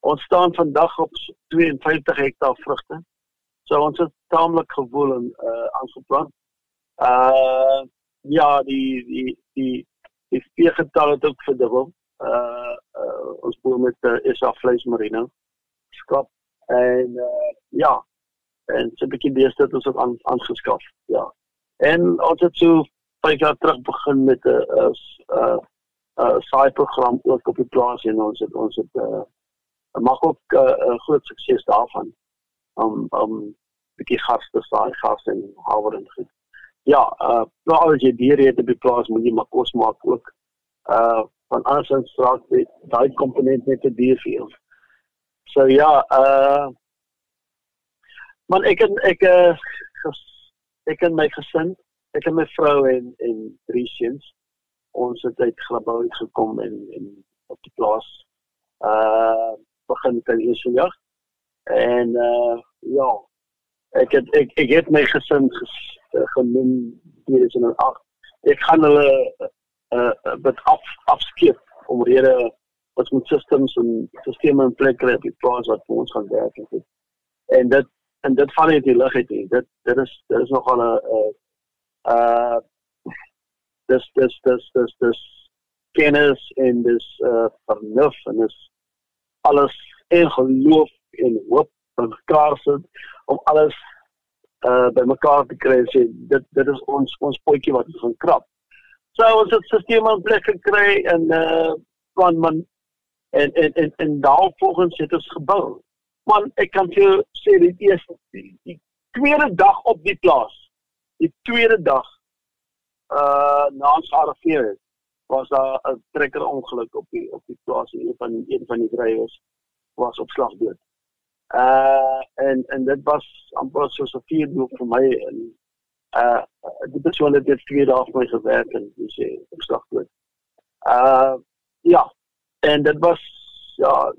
Speaker 7: Ons staan vandag op 52 hektaar vrugte. So ons het taamlik gewoel en uh aangeplant. Uh ja, die die die die veegetal het ook verdubbel. Uh, uh ons boer met uh, SA vleismarine skap en uh, ja en so 'n bietjie beeste het ons ook aan aangeskaf ja. En ons het so vyf jaar terug begin met 'n uh, uh, uh saai program ook op die plaas en ons het ons het uh mag ook 'n uh, groot sukses daarvan om om bietjie gas te saai gas en haver en goed. Ja uh nou as jy diere die plaas moet jy maar kos maak ook. Uh van andersins raak dit daai komponent net te duur vir jou. So ja uh man ek en ek uh, ek en my gesin ek en my vrou en en drie seuns ons het uit Grabouw gekom en en op die plaas uh begin kan eers jag en uh ja. Ek het ek ek het my gesin ges, genoem hier is in 8 ek gaan hulle uh uh, af afskeep om rede wat met systems en sisteme in plek kry op die plaas wat vir ons gaan werk en en dit en dit val net die lig uit hier dit dit is dit is nogal 'n uh, uh dis dis dis dis dis kennis en dis uh vernuf en dis alles en geloof en hoop bymekaar sit om alles uh bymekaar te kry sê dit dit is ons ons potjie wat ons gaan krap. So ons het stelsel in plek gekry en uh van man en en en en daarvolgens het ons gebou. Man ek kan vir jou sê die eerste die, die tweede dag op die plaas. Die tweede dag uh na ons arriveer was daar 'n trekker ongeluk op die op die plaas en een van een van die drywers was op slag dood. Uh en en dit was amper soos 'n vuurdoel vir my en uh die persoon het dit twee dae vir my gewerk en hy sê op slag dood. Uh ja, en dit was ja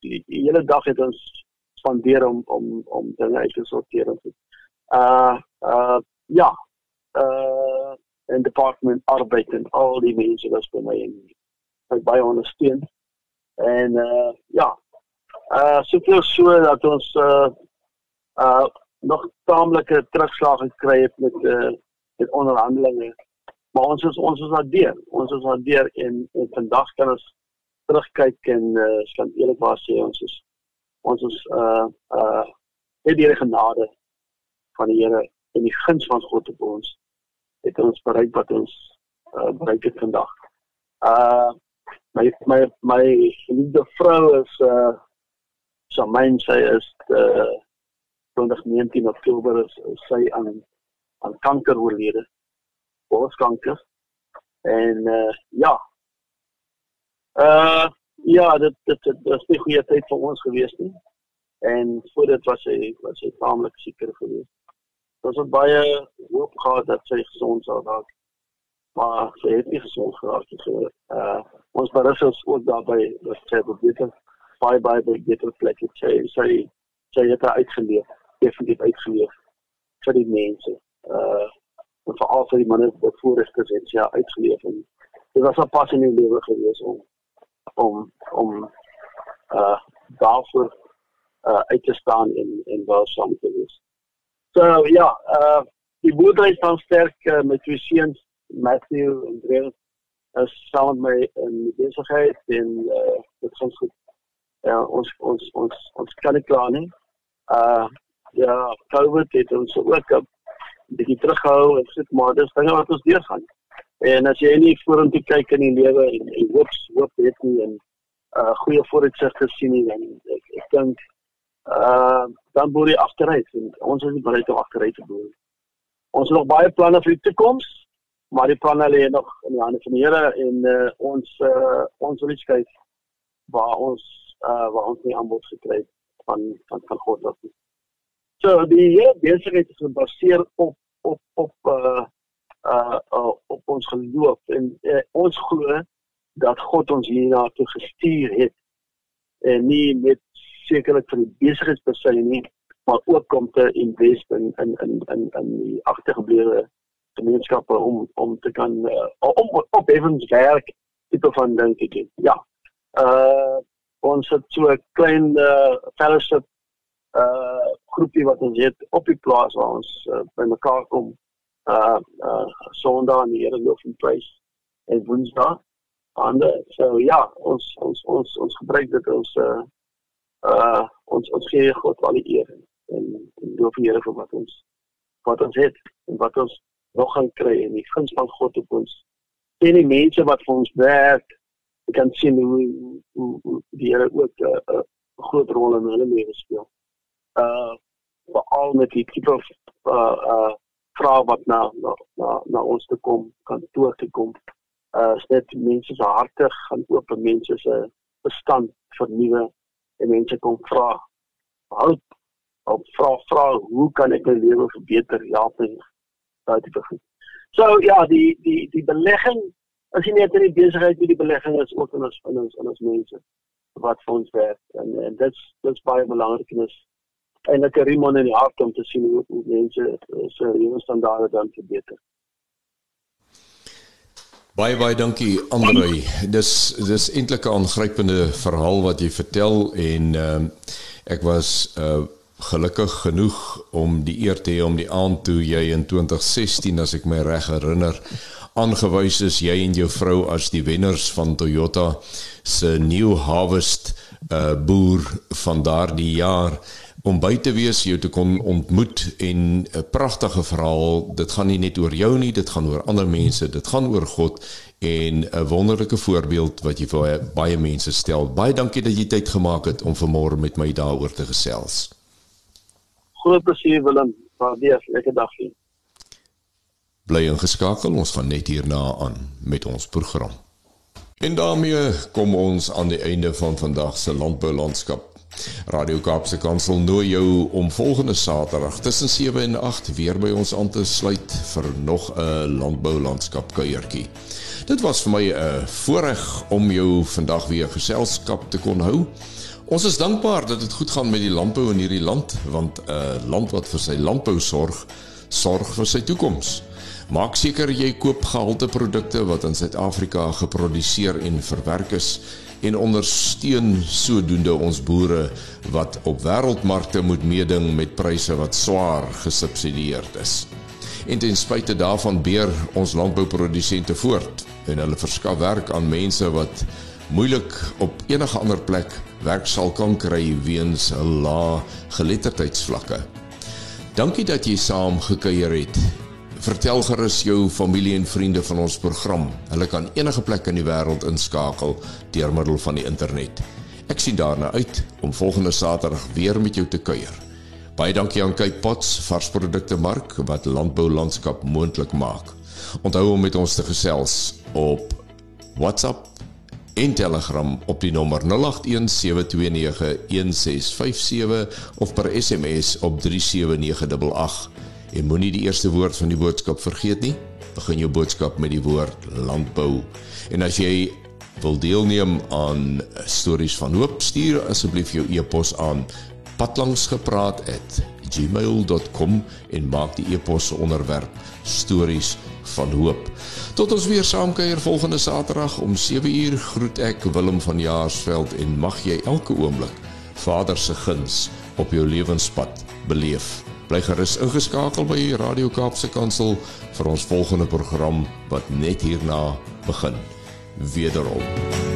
Speaker 7: die, die hele dag het ons spandeer om om om dinge uit te sorteer en uh uh ja. Uh en departement arbeid en al die mense was by my en my baie ondersteun. En uh ja. Uh soveel so dat ons uh uh nog taamlike terugslag gekry het met uh met onderhandelinge. Maar ons is ons is daardeur. Ons is daardeur en, en vandag kan ons terugkyk en uh kan eerlikwaar sê ons is ons is uh uh het die genade van die Here en die guns van God op ons het ons bereik wat ons uh, bereik het vandag. Uh my my my liefde vrou is uh so myn sy is uh 2019 Oktober is, is sy aan aan kanker oorlede. Borskanker. En uh ja. Uh ja, dit dit dit was 'n goeie tyd vir ons gewees nie. En voor dit was sy was sy taamlik seker geweest ons het baie hoop gehad dat sy gesond sou raak. Maar sy het nie gesond geraak nie. Uh ons berus ons ook daarbey dat sy beter baie baie baie beter plek het. Sy sy sy het haar uitgeleef, definitief uitgeleef vir die mense. Uh en vir al die manne wat voorregters het sy uitgeleef en dit was 'n pas in die lewe gewees om om om uh daarvoor uh uit te staan en en waar saam te wees. So ja, uh die boerdery staan sterk uh, met twee seuns, Matthew en Drew. As saam met my in besigheid en uh dit gaan goed. Ja, ons ons ons ons kan nie kla nie. Uh ja, COVID het ons ook 'n bietjie teruggehou en sit maar dis dinge wat ons deurgaan. En as jy nie vorentoe kyk in die lewe en, en hoop hoop het nie en uh goeie vooruitsigte sien nie dan ek, ek dink uh dan boer jy agteruit en ons is nie bereid om agteruit te boer. Ons het nog baie planne vir die toekoms, maar die planne lê nog in die hande van die Here en uh ons uh ons wil kyk waar ons uh waar ons nie aanbod gekry het van van van God af. So die hele besigheid is gebaseer op op op uh uh, uh op ons geloof en uh, ons glo dat God ons hierna toe gestuur het en nie met sekerlik vir die besigheidspersoon nie, maar ook om te invest in in in in in die agtergeblewe gemeenskappe om om te kan uh, om op evens werk tipe van dink ek. Ja. Uh ons het so 'n klein uh, fellowship uh groepie wat ons het op die plaas waar ons uh, bymekaar kom uh uh Sondag en die Here loof en prys en Woensdag hande. So ja, ons ons ons ons gebruik dit ons uh uh ons ons gee God al die eer en en loof die Here vir wat ons wat ons het en wat ons nog gaan kry en die guns van God op ons. Sien die mense wat vir ons werk. Ek kan sien hoe, hoe, hoe die Here ook 'n uh, uh, groot rol in hulle lewe speel. Uh veral met die tipe uh uh vra wat na na na, na ons te kom kantoor te kom. Uh net mense se harte gaan oop en mense se bestand vernuwe en mense kom vra hulp of vra vra hoe kan ek my lewe verbeter help en daai tipe goed. So ja, die die die belegging as jy net in die besigheid met die belegging is ook in ons in ons in ons mense wat vir ons werk en en dit's dit's baie belangrik en is eintlik 'n remon in die hart om te sien hoe, hoe mense se lewensstandaarde dan verbeter.
Speaker 1: Baie baie dankie Andre. Dis dis eintlik 'n aangrypende verhaal wat jy vertel en ehm uh, ek was uh gelukkig genoeg om die eer te hê om die aand toe jy in 2016 as ek my reg herinner aangewys is jy en jou vrou as die wenners van Toyota se New Harvest uh boer van daardie jaar om by te wees, jou te kon ontmoet en 'n pragtige verhaal. Dit gaan nie net oor jou nie, dit gaan oor ander mense, dit gaan oor God en 'n wonderlike voorbeeld wat jy vir baie mense stel. Baie dankie dat jy tyd gemaak het om vanmôre met my daaroor te gesels.
Speaker 7: Groot plesier Willem. Waardeer, lekker dag vir.
Speaker 1: Bly ingeskakel, ons gaan net hierna aan met ons program. En daarmee kom ons aan die einde van vandag se landboulandskap Radio Kaapse Kansel nooi jou om volgende Saterdag tussen 7 en 8 weer by ons aan te sluit vir nog 'n landboulandskap kuiertjie. Dit was vir my 'n voorreg om jou vandag weer geselskap te kon hou. Ons is dankbaar dat dit goed gaan met die landbou in hierdie land want 'n land wat vir sy landbou sorg, sorg vir sy toekoms. Maak seker jy koop gehalte produkte wat in Suid-Afrika geproduseer en verwerk is en ondersteun sodoende ons boere wat op wêreldmarkte moet meeding met pryse wat swaar gesubsidieerd is. En ten spyte daarvan beer ons landbouprodusente voort en hulle verskaf werk aan mense wat moeilik op enige ander plek werk sal kan kry weens 'n lae geletterdheidsvlakke. Dankie dat jy saam gekuier het Vertel gerus jou familie en vriende van ons program. Hulle kan enige plek in die wêreld inskakel deur middel van die internet. Ek sien daarna uit om volgende Saterdag weer met jou te kuier. Baie dankie aan Cape Pots varsprodukte mark wat landbou landskap moontlik maak. Onthou om met ons te gesels op WhatsApp en Telegram op die nommer 0817291657 of per SMS op 37988. Jy moenie die eerste woord van die boodskap vergeet nie. Begin jou boodskap met die woord landbou. En as jy wil deelneem aan stories van hoop, stuur asseblief jou e-pos aan patlangsgepraat@gmail.com en maak die e-pos onderwerp stories van hoop. Tot ons weer saamkuier volgende Saterdag om 7uur groet ek Willem van Jaarsveld en mag jy elke oomblik Vader se guns op jou lewenspad beleef. Bly gerus ingeskakel by Radio Kaapse Kansel vir ons volgende program wat net hierna begin. Wederom.